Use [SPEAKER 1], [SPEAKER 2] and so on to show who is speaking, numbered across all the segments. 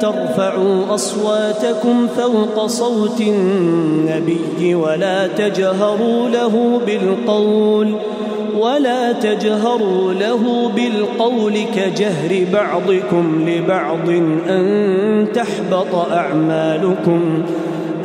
[SPEAKER 1] ترفعوا أصواتكم فوق صوت النبي ولا تجهروا له بالقول ولا تجهروا له بالقول كجهر بعضكم لبعض أن تحبط أعمالكم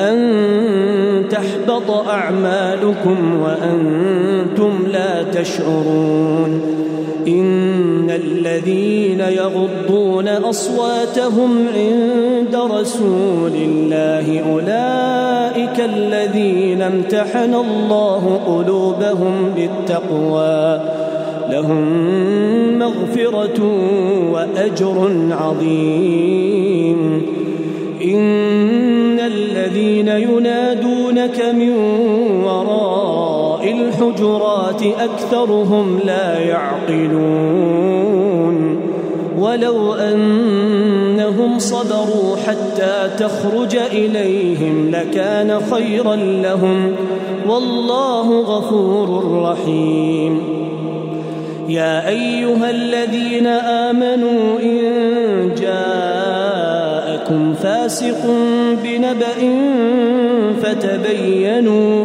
[SPEAKER 1] أن تحبط أعمالكم وأنتم لا تشعرون إن الذين يغضون أصواتهم عند رسول الله أولئك الذين امتحن الله قلوبهم بالتقوى لهم مغفرة وأجر عظيم إن الذين ينادونك من وراء الحجرات أكثرهم لا يعقلون ولو أنهم صبروا حتى تخرج إليهم لكان خيرا لهم والله غفور رحيم يا أيها الذين آمنوا إن جاء فاسق بنبأ فتبينوا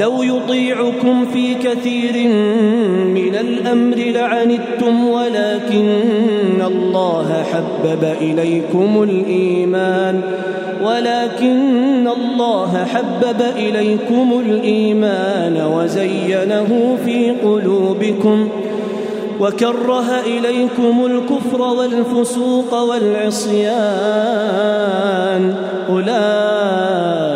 [SPEAKER 1] لو يطيعكم في كثير من الامر لعنتم ولكن الله حبب اليكم الايمان ولكن الله حبب اليكم الايمان وزينه في قلوبكم وكره اليكم الكفر والفسوق والعصيان اولئك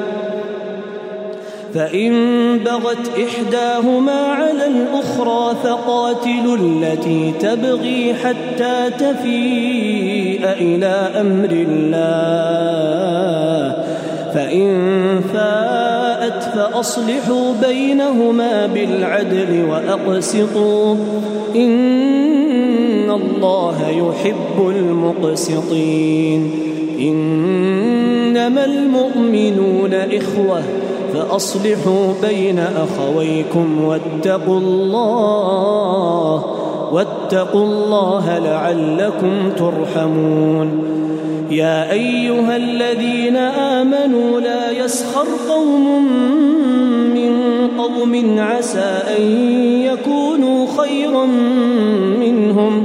[SPEAKER 1] فإن بغت إحداهما على الأخرى فقاتلوا التي تبغي حتى تفيء إلى أمر الله فإن فاءت فأصلحوا بينهما بالعدل وأقسطوا إن الله يحب المقسطين إنما المؤمنون إخوةً فأصلحوا بين أخويكم واتقوا الله واتقوا الله لعلكم ترحمون يا أيها الذين آمنوا لا يسخر قوم من قوم عسى أن يكونوا خيرا منهم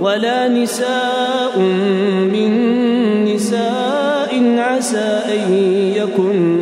[SPEAKER 1] ولا نساء من نساء عسى أن يكن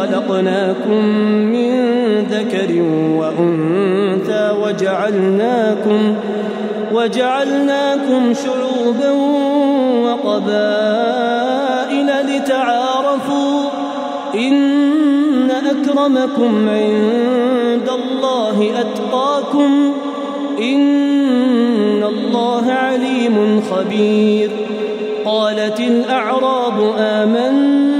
[SPEAKER 1] خلقناكم من ذكر وأنثى وجعلناكم وجعلناكم شعوبا وقبائل لتعارفوا إن أكرمكم عند الله أتقاكم إن الله عليم خبير قالت الأعراب آمنا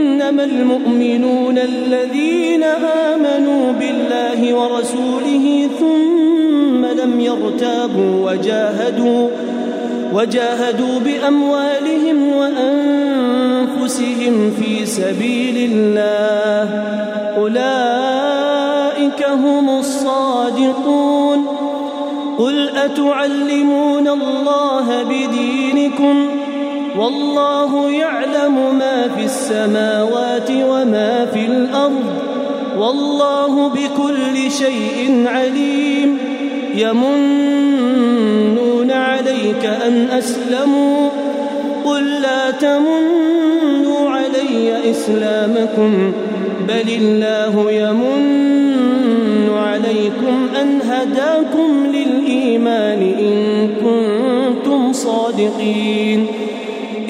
[SPEAKER 1] إنما المؤمنون الذين آمنوا بالله ورسوله ثم لم يرتابوا وجاهدوا وجاهدوا بأموالهم وأنفسهم في سبيل الله أولئك هم الصادقون قل أتعلمون الله بدينكم ؟ والله يعلم ما في السماوات وما في الارض والله بكل شيء عليم يمنون عليك ان اسلموا قل لا تمنوا علي اسلامكم بل الله يمن عليكم ان هداكم للايمان ان كنتم صادقين